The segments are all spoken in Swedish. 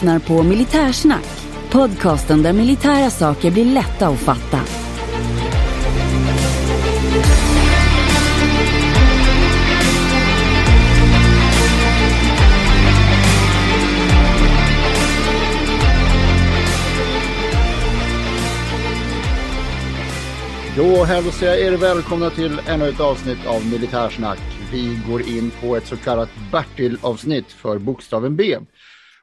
lyssnar på Militärsnack. Podcasten där militära saker blir lätta att fatta. Då hälsar jag er välkomna till ännu ett avsnitt av Militärsnack. Vi går in på ett så kallat Bertil-avsnitt för bokstaven B.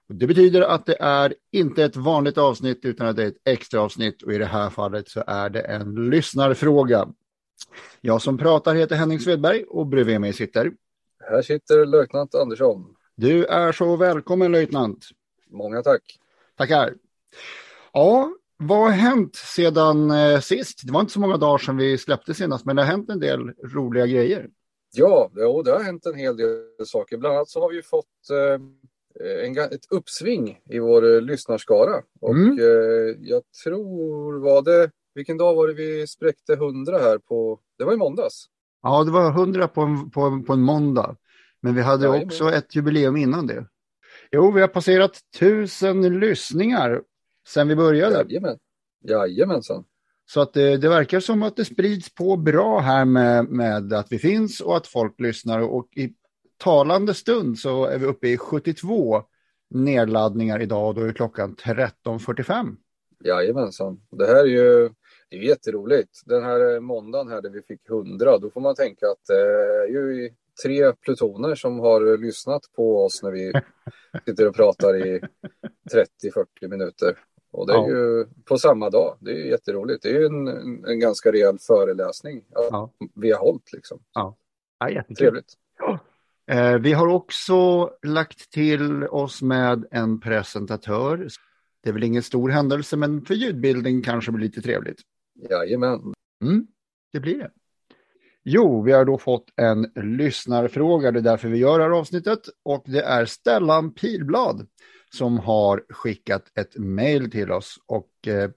Det betyder att det är inte ett vanligt avsnitt utan att det är ett extra avsnitt och i det här fallet så är det en lyssnarfråga. Jag som pratar heter Henning Svedberg och bredvid mig sitter... Här sitter löjtnant Andersson. Du är så välkommen löjtnant. Många tack. Tackar. Ja, vad har hänt sedan eh, sist? Det var inte så många dagar sedan vi släppte senast, men det har hänt en del roliga grejer. Ja, det har hänt en hel del saker. Bland annat så har vi fått eh, en, ett uppsving i vår eh, lyssnarskara. Och Mm. eh, jag tror, var det, vilken dag var det vi spräckte 100 här på, det var i måndags. Ja, det var 100 på en, på, en- på en måndag, men vi hade Jajamän. också ett jubileum innan det. Jo, vi har passerat tusen lyssningar sedan vi började. Jajamän. Jajamensan. Så att det, det verkar som att det sprids på bra här med, med att vi finns och att folk lyssnar. Och i talande stund så är vi uppe i 72 nedladdningar idag och då är klockan 13.45. Jajamensan. Det här är ju det är jätteroligt. Den här eh, måndagen här där vi fick 100, då får man tänka att det är ju tre plutoner som har eh, lyssnat på oss när vi sitter och pratar i 30-40 minuter. Och det är Ja. ju på samma dag. Det är ju jätteroligt. Det är ju en, en, ganska rejäl föreläsning Ja. vi har hållit liksom. Ja, jättekul. Trevligt. Eh, vi har också lagt till oss med en presentatör. Det är väl ingen stor händelse, men för ljudbilden kanske blir lite trevligt. Jajamän. Mm, det blir det. Jo, vi har då fått en lyssnarfråga, det är därför vi gör det här avsnittet. Och det är Stellan Pilblad som har skickat ett mejl till oss. Och eh,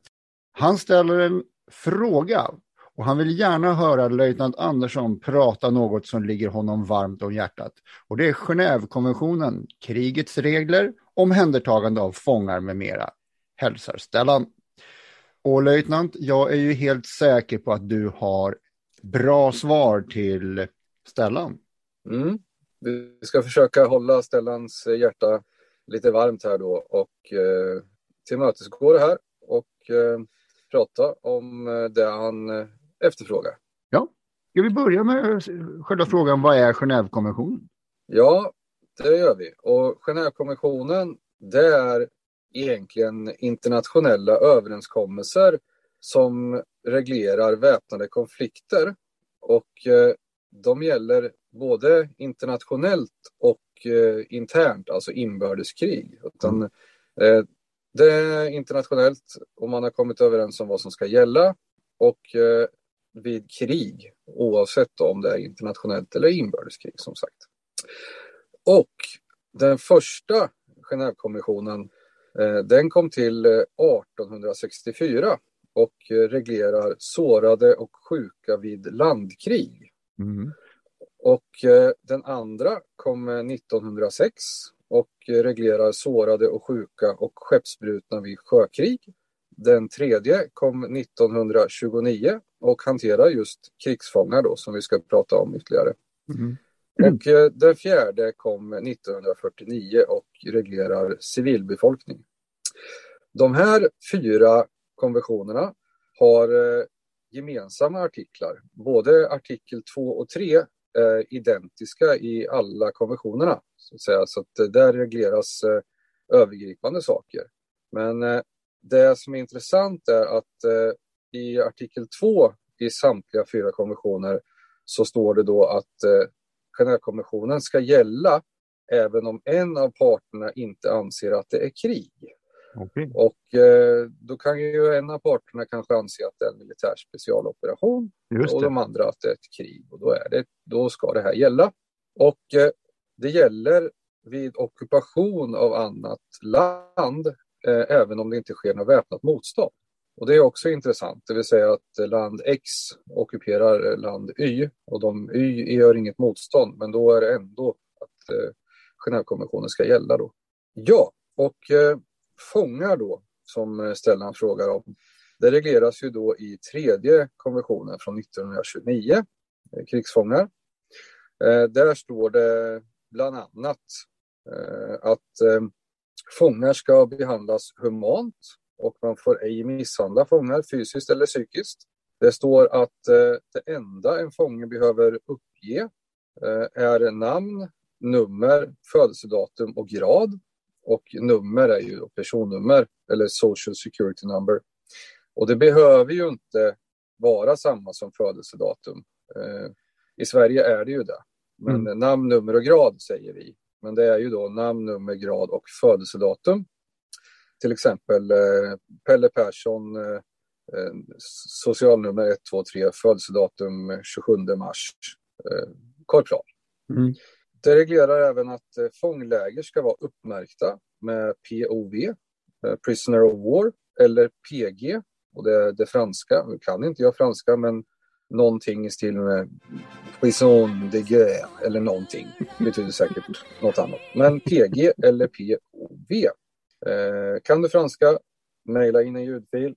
han ställer en fråga och han vill gärna höra löjtnant Andersson prata något som ligger honom varmt om hjärtat. Och det är Genèvekonventionen, krigets regler, omhändertagande av fångar med mera. Hälsar Stellan. Och löjtnant, jag är ju helt säker på att du har bra svar till Stellan. Mm. Vi ska försöka hålla Stellans hjärta lite varmt här då och eh, tillmötesgå det här och eh, prata om eh, det han eh, eh, efterfrågar. Ska vi börja med själva frågan, vad är Genèvekonventionen? Ja, det gör vi. Och Genèvekonventionen, det är egentligen internationella överenskommelser som reglerar väpnade konflikter. Och eh, de gäller både internationellt och eh, internt, alltså inbördeskrig. Utan, eh, det är internationellt och man har kommit överens om vad som ska gälla. Och eh, vid krig, oavsett om det är internationellt eller inbördeskrig som sagt. Och den första Genèvekonventionen, eh, den kom till eh, 1864 och eh, reglerar sårade och sjuka vid landkrig. Mm. Och eh, den andra kom eh, 1906 och eh, reglerar sårade och sjuka och skeppsbrutna vid sjökrig. Den tredje kom 1929 och hanterar just krigsfångar då som vi ska prata om ytterligare. Mm. Och eh, den fjärde kom 1949 och reglerar civilbefolkning. De här fyra konventionerna har eh, gemensamma artiklar. Både artikel 2 och 3 är identiska i alla konventionerna. Så att, säga. Så att eh, där regleras övergripande saker. Men det som är intressant är att i artikel 2 i samtliga fyra konventioner så står det då att eh, Genèvekonventionen ska gälla även om en av parterna inte anser att det är krig. Okej. Och eh, då kan ju en av parterna kanske anse att det är en militär specialoperation och de andra att det är ett krig och då, är det, då ska det här gälla. Och eh, det gäller vid ockupation av annat land eh, även om det inte sker något väpnat motstånd. Och det är också intressant, det vill säga att land X ockuperar land Y och de Y gör inget motstånd men då är det ändå att eh, Genèvekonventionen ska gälla då. Ja, Och eh, fångar då, som eh, Stellan frågar om, det regleras ju då i tredje konventionen från 1929, eh, krigsfångar. Eh, där står det bland annat eh, att eh, fångar ska behandlas humant och man får ej misshandla fångar fysiskt eller psykiskt. Det står att eh, det enda en fånge behöver uppge eh, är namn, nummer, födelsedatum och grad. Och nummer är ju personnummer eller social security number. Och det behöver ju inte vara samma som födelsedatum. Eh, I Sverige är det ju det. Men mm. namn, nummer och grad säger vi. Men det är ju då namn, nummer, grad och födelsedatum. Till exempel eh, Pelle Persson, eh, eh socialnummer 123, födelsedatum 27 mars, eh, korpral. Mm. Det reglerar även att eh, fångläger ska vara uppmärkta med POV, eh, Prisoner of War, eller PG, och det det franska. Nu kan inte jag franska, men någonting i stil med Prison de guerre eller någonting. Det betyder säkert något annat. Men PG eller POV. Eh, kan du franska? Mejla in en ljudfil.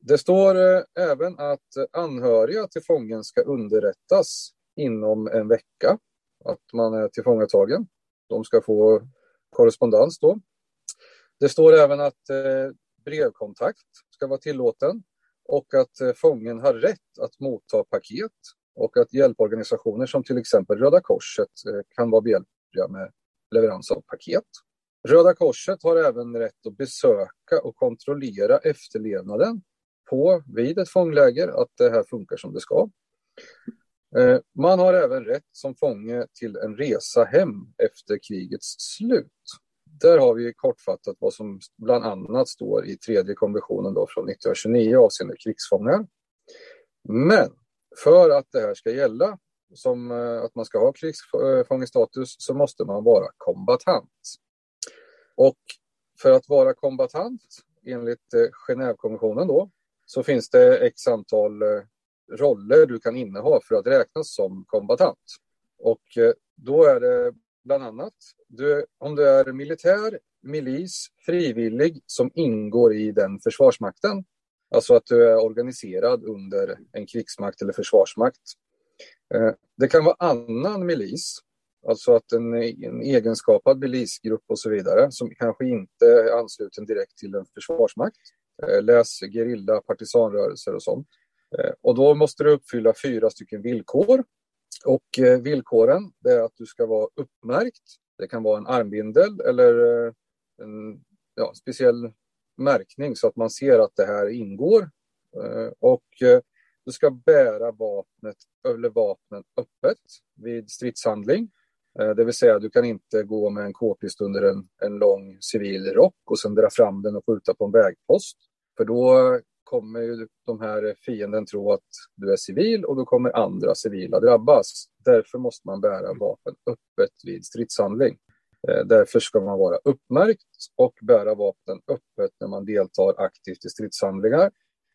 Det står eh, även att anhöriga till fången ska underrättas inom en vecka att man är tillfångatagen. De ska få korrespondens då. Det står även att eh, brevkontakt ska vara tillåten och att eh, fången har rätt att motta paket och att hjälporganisationer som till exempel Röda Korset eh, kan vara behjälpliga med leverans av paket. Röda Korset har även rätt att besöka och kontrollera efterlevnaden på vid ett fångläger, att det här funkar som det ska. Eh, man har även rätt som fånge till en resa hem efter krigets slut. Där har vi kortfattat vad som bland annat står i tredje konventionen då från 1929 avseende krigsfångar. Men för att det här ska gälla, som eh, att man ska ha krigsfångestatus, så måste man vara kombatant. Och för att vara kombatant, enligt eh, Genèvekonventionen då, så finns det x antal eh, roller du kan inneha för att räknas som kombatant. Och eh, då är det bland annat. Du, om du är militär, milis, frivillig som ingår i den försvarsmakten, alltså att du är organiserad under en krigsmakt eller försvarsmakt. Det kan vara annan milis, alltså att en, en egenskapad belisgrupp och så vidare som kanske inte är ansluten direkt till en försvarsmakt. Eh, läs gerilla, partisanrörelser och sånt. Eh, och då måste du uppfylla fyra stycken villkor och eh, villkoren är att du ska vara uppmärkt. Det kan vara en armbindel eller en ja, speciell märkning så att man ser att det här ingår. Och du ska bära vapnet eller vapnen öppet vid stridshandling. Det vill säga, du kan inte gå med en k-pist under en, en lång civil rock och sen dra fram den och skjuta på en vägpost. För då kommer ju de här fienden tro att du är civil och då kommer andra civila drabbas. Därför måste man bära vapen öppet vid stridshandling. Eh, därför ska man vara uppmärkt och bära vapnen öppet när man deltar aktivt i stridshandlingar.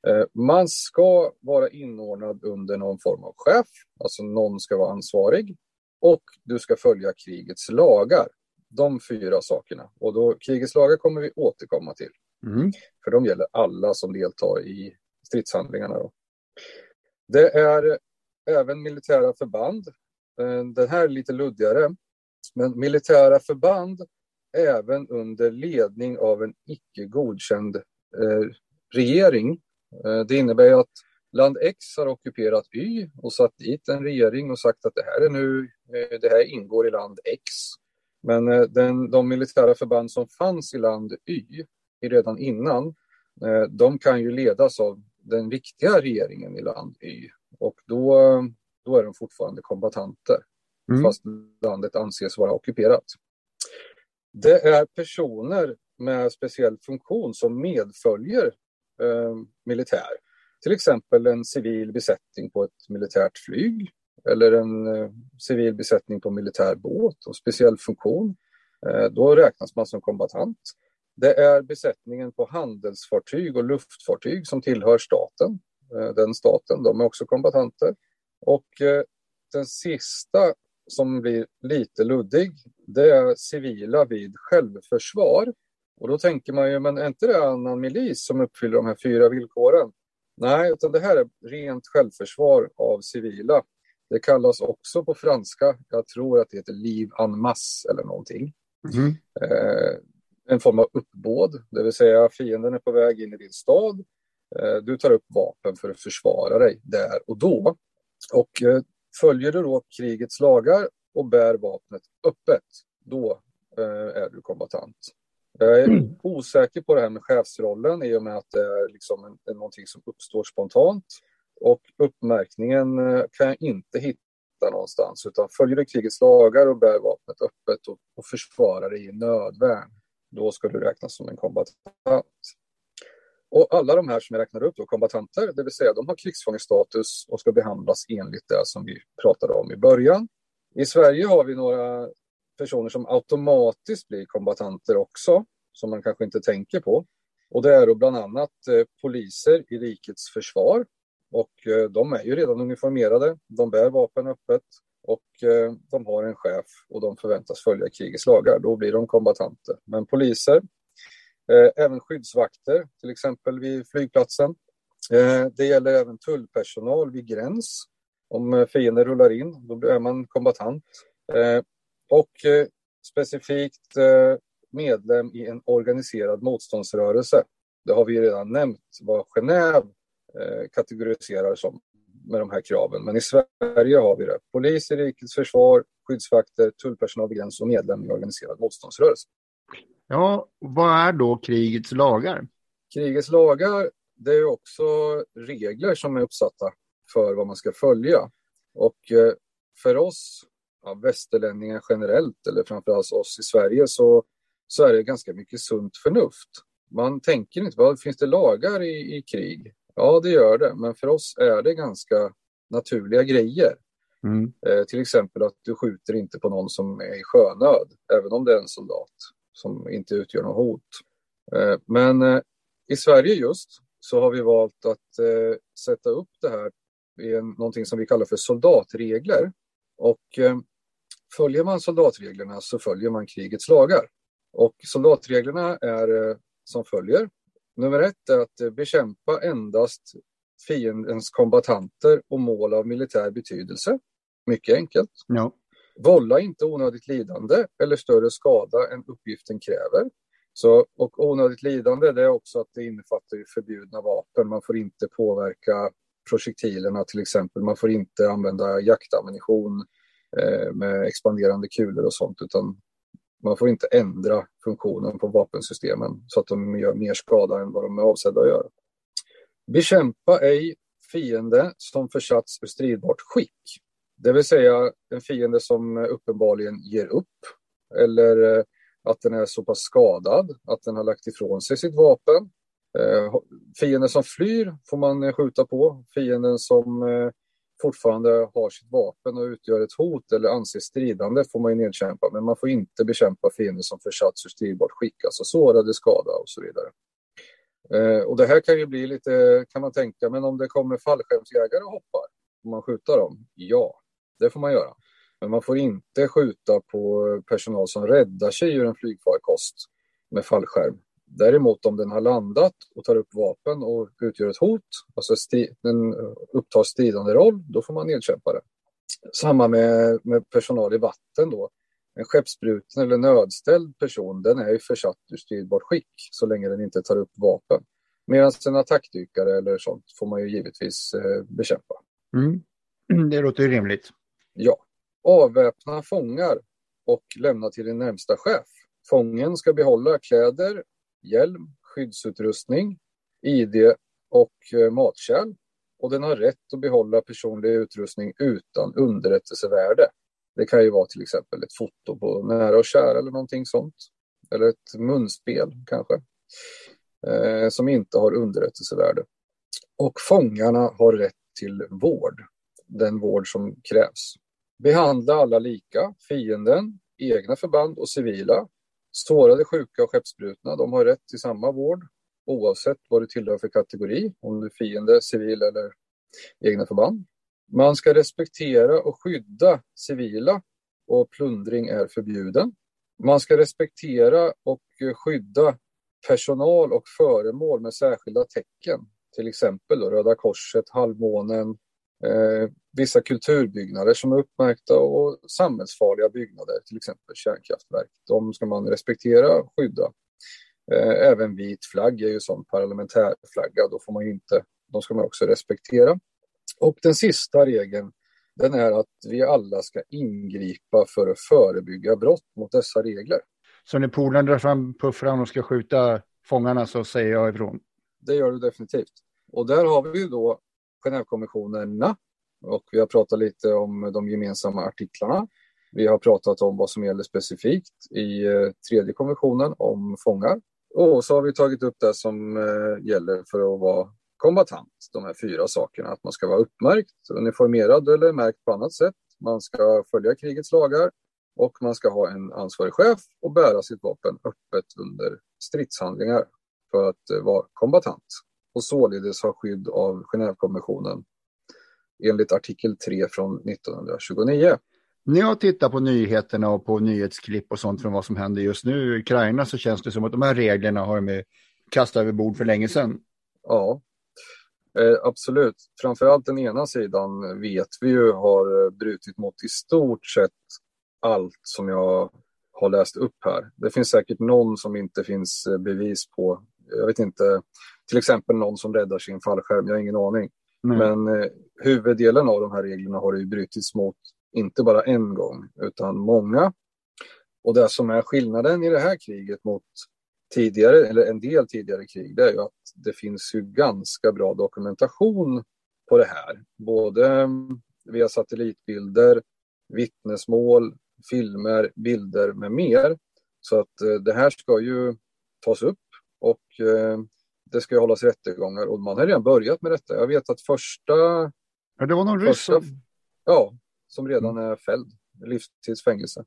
Eh, man ska vara inordnad under någon form av chef, alltså någon ska vara ansvarig. Och du ska följa krigets lagar. De fyra sakerna. Och då, krigets lagar kommer vi återkomma till. Mm. För de gäller alla som deltar i stridshandlingarna. Då. Det är även militära förband. Eh, den här är lite luddigare. Men militära förband även under ledning av en icke godkänd eh, regering. Eh, det innebär att land X har ockuperat Y och satt dit en regering och sagt att det här är nu, eh, det här ingår i land X. Men eh, den, de militära förband som fanns i land Y redan innan, eh, de kan ju ledas av den viktiga regeringen i land Y. Och då, då är de fortfarande kombatanter, mm. fast landet anses vara ockuperat. Det är personer med speciell funktion som medföljer eh, militär. Till exempel en civil besättning på ett militärt flyg eller en eh, civil besättning på militär båt och speciell funktion. Eh, då räknas man som kombatant. Det är besättningen på handelsfartyg och luftfartyg som tillhör staten. Eh, den staten, de är också kombatanter. Och den sista som blir lite luddig, det är civila vid självförsvar. Och då tänker man ju, men är inte det annan milis som uppfyller de här fyra villkoren? Nej, utan det här är rent självförsvar av civila. Det kallas också på franska, jag tror att det heter liv en masse eller någonting. Mm. Eh, en form av uppbåd, det vill säga fienden är på väg in i din stad. Eh, du tar upp vapen för att försvara dig där och då. Och eh, följer du då krigets lagar och bär vapnet öppet, då eh, är du kombatant. Jag är mm. osäker på det här med chefsrollen i och med att det är liksom en, en, någonting som uppstår spontant. Och uppmärkningen eh, kan jag inte hitta någonstans, utan följer du krigets lagar och bär vapnet öppet och, och försvarar dig i nödvärn, då ska du räknas som en kombatant. Och alla de här som jag räknar upp, då, kombatanter, det vill säga de har krigsfångestatus och ska behandlas enligt det som vi pratade om i början. I Sverige har vi några personer som automatiskt blir kombatanter också, som man kanske inte tänker på. Och det är då bland annat eh, poliser i rikets försvar. Och eh, de är ju redan uniformerade, de bär vapen öppet och eh, de har en chef och de förväntas följa krigets lagar. Då blir de kombatanter. Men poliser, eh, även skyddsvakter, till exempel vid flygplatsen. Eh, det gäller även tullpersonal vid gräns. Om eh, fienden rullar in, då är man kombatant. Och eh, specifikt eh, medlem i en organiserad motståndsrörelse. Det har vi redan nämnt vad Genève eh, kategoriserar som med de här kraven. Men i Sverige har vi det. Polis i rikets försvar, skyddsvakter, tullpersonal vid gräns och medlem i organiserad motståndsrörelse. Ja, vad är då krigets lagar? Krigets lagar, det är också regler som är uppsatta för vad man ska följa. Och för oss ja, västerlänningar generellt, eller framförallt oss i Sverige, så, så är det ganska mycket sunt förnuft. Man tänker inte, vad finns det lagar i, i krig? Ja, det gör det, men för oss är det ganska naturliga grejer. Mm. Eh, till exempel att du skjuter inte på någon som är i sjönöd, även om det är en soldat som inte utgör något hot. Eh, men eh, i Sverige just så har vi valt att eh, sätta upp det här i en, någonting som vi kallar för soldatregler. Och eh, följer man soldatreglerna så följer man krigets lagar. Och soldatreglerna är eh, som följer. Nummer ett är att bekämpa endast fiendens kombatanter och mål av militär betydelse. Mycket enkelt. Ja. Vålla inte onödigt lidande eller större skada än uppgiften kräver. Så, och onödigt lidande det är också att det innefattar förbjudna vapen. Man får inte påverka projektilerna till exempel. Man får inte använda jaktammunition eh, Eh, med expanderande kulor och sånt, utan man får inte ändra funktionen på vapensystemen så att de gör mer skada än vad de är avsedda att göra. Bekämpa ej fiende som försatts ur stridbart skick. Det vill säga en fiende som uppenbarligen ger upp eller eh, att den är så pass skadad att den har lagt ifrån sig sitt vapen. Eh, fienden som flyr får man skjuta på. Fienden som eh, fortfarande har sitt vapen och utgör ett hot eller anses stridande får man ju nedkämpa. Men man får inte bekämpa fiender som försatts ur stridbart skick, alltså sårade, skada och så vidare. Eh, och det här kan ju bli lite, kan man tänka, men om det kommer fallskärmsjägare och hoppar, får man skjuta dem? Ja, det får man göra. Men man får inte skjuta på personal som räddar sig ur en flygfarkost med fallskärm. Däremot om den har landat och tar upp vapen och utgör ett hot, alltså den upptar stridande roll, då får man nedkämpa det. Samma med, med personal i vatten då. En skeppsbruten eller nödställd person, den är ju försatt ur stridbart skick så länge den inte tar upp vapen. Medan en attackdykare eller sånt får man ju givetvis eh, bekämpa. Mm. Det låter ju rimligt. Ja. Avväpna fångar och lämna till din närmsta chef. Fången ska behålla kläder, hjälm, skyddsutrustning, ID och eh, matkärl. Och den har rätt att behålla personlig utrustning utan underrättelsevärde. Det kan ju vara till exempel ett foto på nära och kära eller någonting sånt. Eller ett munspel kanske. Eh, som inte har underrättelsevärde. Och fångarna har rätt till vård. Den vård som krävs. Behandla alla lika, fienden, egna förband och civila Sårade, sjuka och skeppsbrutna, de har rätt till samma vård oavsett vad du tillhör för kategori, om du är fiende, civil eller egna förband. Man ska respektera och skydda civila och plundring är förbjuden. Man ska respektera och skydda personal och föremål med särskilda tecken. Till exempel då Röda Korset, Halvmånen, eh, vissa kulturbyggnader som är uppmärkta och samhällsfarliga byggnader, till exempel kärnkraftverk. De ska man respektera och skydda. Eh, även vit flagg är ju som parlamentärflagga, då får man inte, de ska man också respektera. Och den sista regeln, den är att vi alla ska ingripa för att förebygga brott mot dessa regler. Så när polaren drar fram puffran och ska skjuta fångarna så säger jag ifrån? Det gör du definitivt. Och där har vi ju då Genèvekonventionerna och vi har pratat lite om de gemensamma artiklarna. Vi har pratat om vad som gäller specifikt i eh, tredje konventionen om fångar. Och så har vi tagit upp det som eh, gäller för att vara kombatant, de här fyra sakerna. Att man ska vara uppmärkt, uniformerad eller märkt på annat sätt. Man ska följa krigets lagar och man ska ha en ansvarig chef och bära sitt vapen öppet under stridshandlingar för att eh, vara kombatant och således ha skydd av Genèvekonventionen enligt artikel 3 från 1929. När jag tittar på nyheterna och på nyhetsklipp och sånt från vad som händer just nu i Ukraina så känns det som att de här reglerna har de kastat över bord för länge sedan. Ja, eh, absolut. Framförallt den ena sidan vet vi ju har brutit mot i stort sett allt som jag har läst upp här. Det finns säkert någon som inte finns eh, bevis på. Jag vet inte, till exempel någon som räddar sin fallskärm, jag har ingen aning. Mm. Men eh, huvuddelen av de här reglerna har det ju brutits mot inte bara en gång utan många. Och det som är skillnaden i det här kriget mot tidigare, eller en del tidigare krig, det är ju att det finns ju ganska bra dokumentation på det här. Både eh, via satellitbilder, vittnesmål, filmer, bilder med mer. Så att eh, det här ska ju tas upp och eh, det ska ju hållas rättegångar och man har redan börjat med detta. Jag vet att första... Ja, det var någon ryss som... Ja, som redan är fälld. Livstidsfängelse.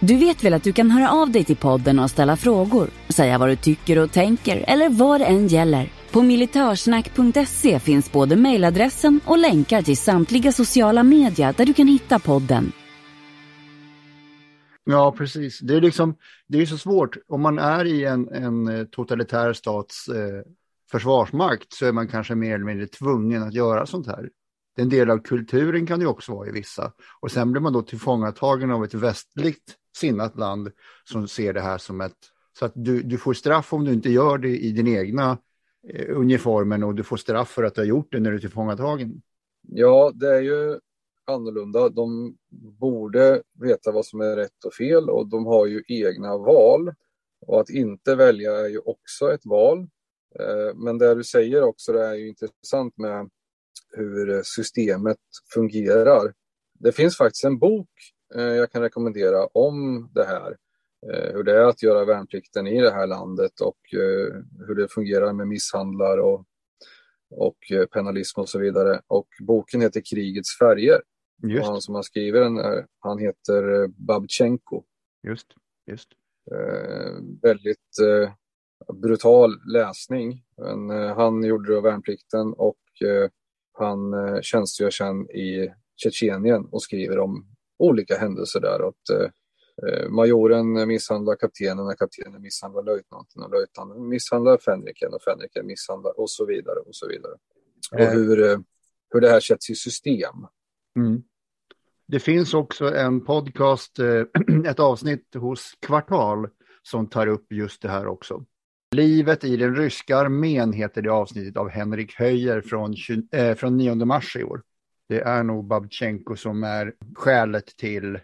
Du vet väl att du kan höra av dig till podden och ställa frågor, säga vad du tycker och tänker eller vad det än gäller. På militörsnack.se finns både mejladressen och länkar till samtliga sociala medier där du kan hitta podden. Ja, precis. Det är, liksom, det är så svårt. Om man är i en, en eh, totalitär stats eh, försvarsmakt så är man kanske mer eller mindre tvungen att göra sånt här. Det är en del av kulturen kan det också vara i vissa. Och sen blir man då tillfångatagen av ett västligt sinnat land som ser det här som ett... Så att du, du får straff om du inte gör det i din egna eh, uniformen och du får straff för att du har gjort det när du är tillfångatagen. Ja, det är ju annorlunda. De borde veta vad som är rätt och fel och de har ju egna val. Och att inte välja är ju också ett val. Eh, men det du säger också det är ju intressant med hur systemet fungerar. Det finns faktiskt en bok eh, jag kan rekommendera om det här. Eh, hur det är att göra värnplikten i det här landet och hur det fungerar med misshandlar och, och penalism och så vidare. Och boken heter Krigets färger. Just. Han som har skrivit den är, han heter eh, Babchenko. Just, just. Eh, väldigt eh, brutal läsning. Men, eh, han gjorde då värnplikten och eh, han eh, tjänstgör sedan i Tjetjenien och skriver om olika händelser där. Att, eh, eh majoren misshandlar kaptenen och kaptenen misshandlar löjtnanten och löjtnanten misshandlar fänriken och fänriken misshandlar och så vidare och så vidare. Och hur, hur det här sätts i system. Mm. Det finns också en podcast, eh, ett avsnitt hos Kvartal som tar upp just det här också. Livet i den ryska armén heter det avsnittet av Henrik Höjer från, äh, från 9 mars i år. Det är nog Babchenko som är skälet till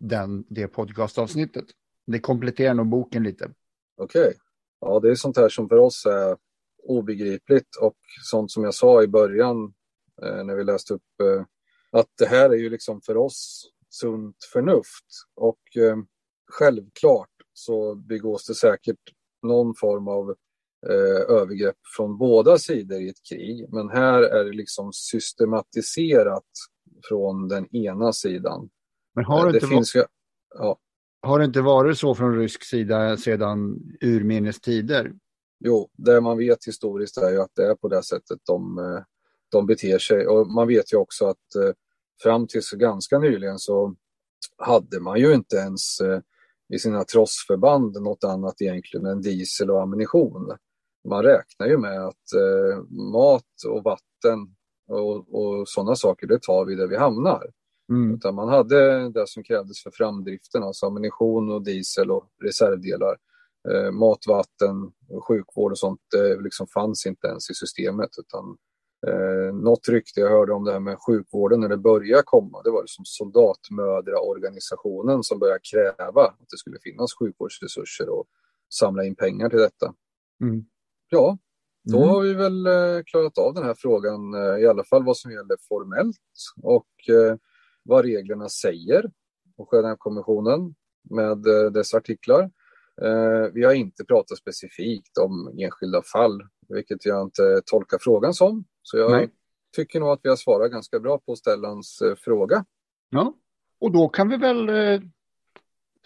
den, det podcastavsnittet. Det kompletterar nog boken lite. Okej. Okay. Ja, det är sånt här som för oss är obegripligt och sånt som jag sa i början eh, när vi läste upp eh, att det här är ju liksom för oss sunt förnuft. Och eh, självklart så begås det säkert någon form av eh, övergrepp från båda sidor i ett krig. Men här är det liksom systematiserat från den ena sidan. Men har det, det inte finns ju, ja. Har det inte varit så från rysk sida sedan urminnes tider? Jo, det man vet historiskt är ju att det är på det sättet de, eh, de beter sig. Och man vet ju också att fram tills ganska nyligen så hade man ju inte ens eh, i sina trossförband något annat egentligen än diesel och ammunition. Man räknar ju med att eh, mat och vatten och, och sådana saker, det tar vi där vi hamnar. Mm. Utan man hade det som krävdes för framdriften, alltså ammunition och diesel och reservdelar. Eh, mat, vatten, sjukvård och sånt, det liksom fanns inte ens i systemet. Utan Eh, något rykte jag hörde om det här med sjukvården när det började komma, det var liksom soldatmödraorganisationen som började kräva att det skulle finnas sjukvårdsresurser och samla in pengar till detta. Mm. Ja, då mm. har vi väl eh, klarat av den här frågan, eh, i alla fall vad som gäller formellt och eh, vad reglerna säger och Genèvekonventionen med dess artiklar. Vi har inte pratat specifikt om enskilda fall, vilket jag inte tolkar frågan som. Så jag Nej. tycker nog att vi har svarat ganska bra på Stellans eh, fråga. Ja, och då kan vi väl eh,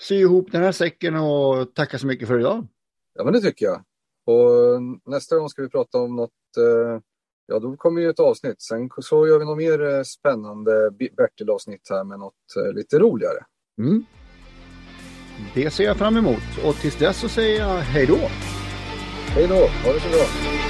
sy ihop den här säcken och tacka så mycket för idag. Ja, men det tycker jag. Och nästa gång ska vi prata om något, eh, ja då kommer ju ett avsnitt. Sen så gör vi något mer eh, spännande Bertil-avsnitt här med något eh, lite roligare. Mm. Det ser jag fram emot och tills dess så säger jag hej då. Hej då, ha det så bra.